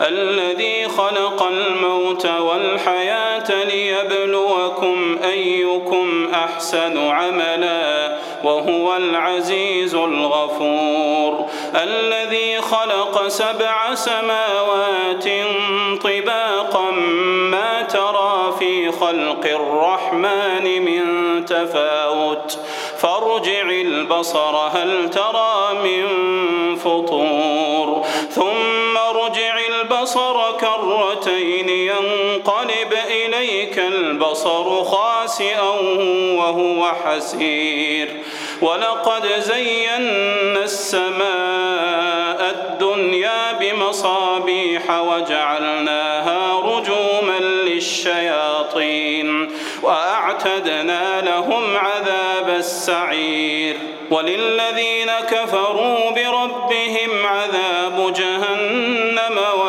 الذي خلق الموت والحياة ليبلوكم أيكم أحسن عملا وهو العزيز الغفور. الذي خلق سبع سماوات طباقا ما ترى في خلق الرحمن من تفاوت. فارجع البصر هل ترى من فطور. البصر كرتين ينقلب إليك البصر خاسئا وهو حسير. ولقد زينا السماء الدنيا بمصابيح وجعلناها رجوما للشياطين وأعتدنا لهم عذاب السعير. وللذين كفروا بربهم عذاب جهنم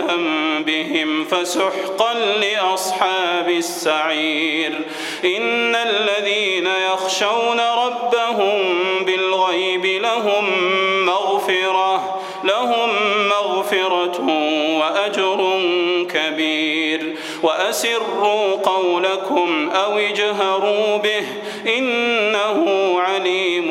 بذنبهم فسحقا لأصحاب السعير. إن الذين يخشون ربهم بالغيب لهم مغفرة لهم مغفرة وأجر كبير. وأسروا قولكم أو اجهروا به إنه عليم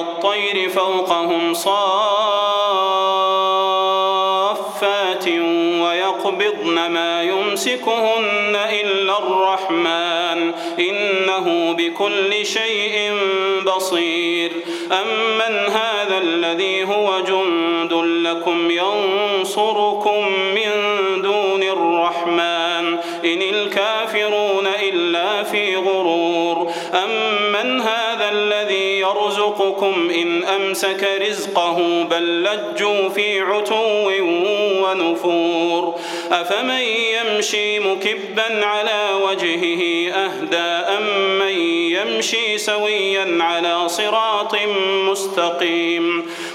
الطير فوقهم صافات ويقبضن ما يمسكهن إلا الرحمن. إنه بكل شيء بصير. أمن هذا الذي هو جند لكم ينصركم من يرزقكم إن أمسك رزقه بل لجوا في عتو ونفور. أفمن يمشي مكبا على وجهه أهدى أم من يمشي سويا على صراط مستقيم.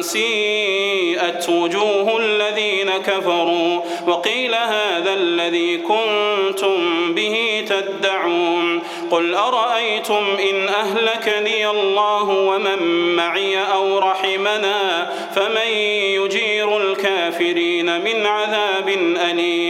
سيئت وجوه الذين كفروا وقيل هذا الذي كنتم به تدعون قل أرأيتم إن أهلكني الله ومن معي أو رحمنا فمن يجير الكافرين من عذاب أليم